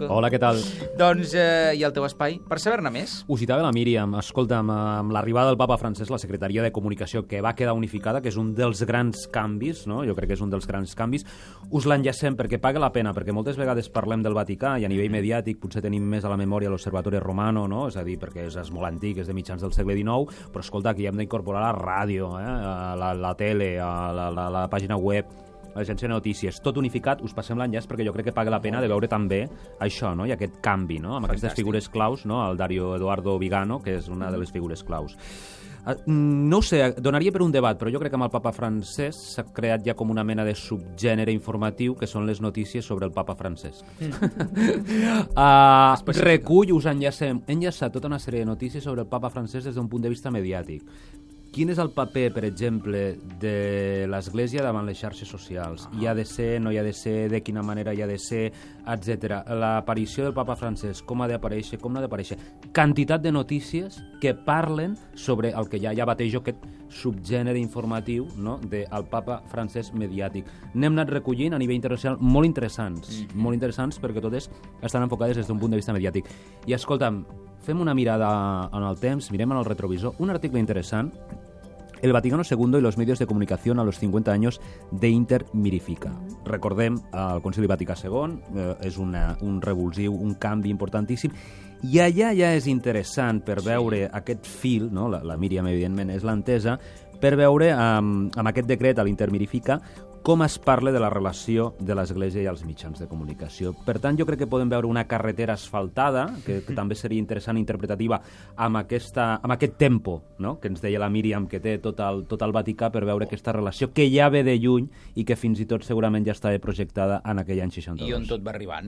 Hola, què tal? Doncs, eh, i el teu espai per saber-ne més? Ho citava la Míriam. Escolta'm, amb l'arribada del papa francès, la Secretaria de Comunicació, que va quedar unificada, que és un dels grans canvis, no? jo crec que és un dels grans canvis, us l'enllacem perquè paga la pena, perquè moltes vegades parlem del Vaticà i a nivell mediàtic potser tenim més a la memòria l'Observatori Romano, no? és a dir, perquè és, és molt antic, és de mitjans del segle XIX, però escolta, aquí hem d'incorporar la ràdio, eh? la, la tele, la, la, la pàgina web, l'agència de notícies, tot unificat, us passem l'enllaç perquè jo crec que paga la pena de veure també això, no? i aquest canvi, no? amb aquestes Fantàstic. figures claus, no? el Dario Eduardo Vigano, que és una de les figures claus. Uh, no ho sé, donaria per un debat, però jo crec que amb el papa francès s'ha creat ja com una mena de subgènere informatiu que són les notícies sobre el papa francès. Mm. uh, recull, us enllacem, enllaçat tota una sèrie de notícies sobre el papa francès des d'un punt de vista mediàtic. Quin és el paper, per exemple, de l'Església davant les xarxes socials? Hi ha de ser, no hi ha de ser, de quina manera hi ha de ser, etc. L'aparició del papa francès, com ha d'aparèixer, com no ha d'aparèixer. Quantitat de notícies que parlen sobre el que ja, ja batejo aquest subgènere informatiu no? del papa francès mediàtic. N'hem anat recollint a nivell internacional molt interessants, mm -hmm. molt interessants perquè totes estan enfocades des d'un punt de vista mediàtic. I escolta'm, fem una mirada en el temps, mirem en el retrovisor, un article interessant el Vaticano II y los medios de comunicación a los 50 años de Inter Mirifica. Recordem, el Concili Vaticà II eh, és una, un revulsiu, un canvi importantíssim, i allà ja és interessant per veure aquest fil, no? la, la Míriam evidentment és l'entesa, per veure amb, amb aquest decret a l'Intermirifica com es parla de la relació de l'Església i els mitjans de comunicació. Per tant, jo crec que podem veure una carretera asfaltada, que, que també seria interessant interpretativa, amb, aquesta, amb aquest tempo no? que ens deia la Míriam, que té tot el, tot el Vaticà per veure aquesta relació que ja ve de lluny i que fins i tot segurament ja estava projectada en aquell any 62. I on tot va arribant.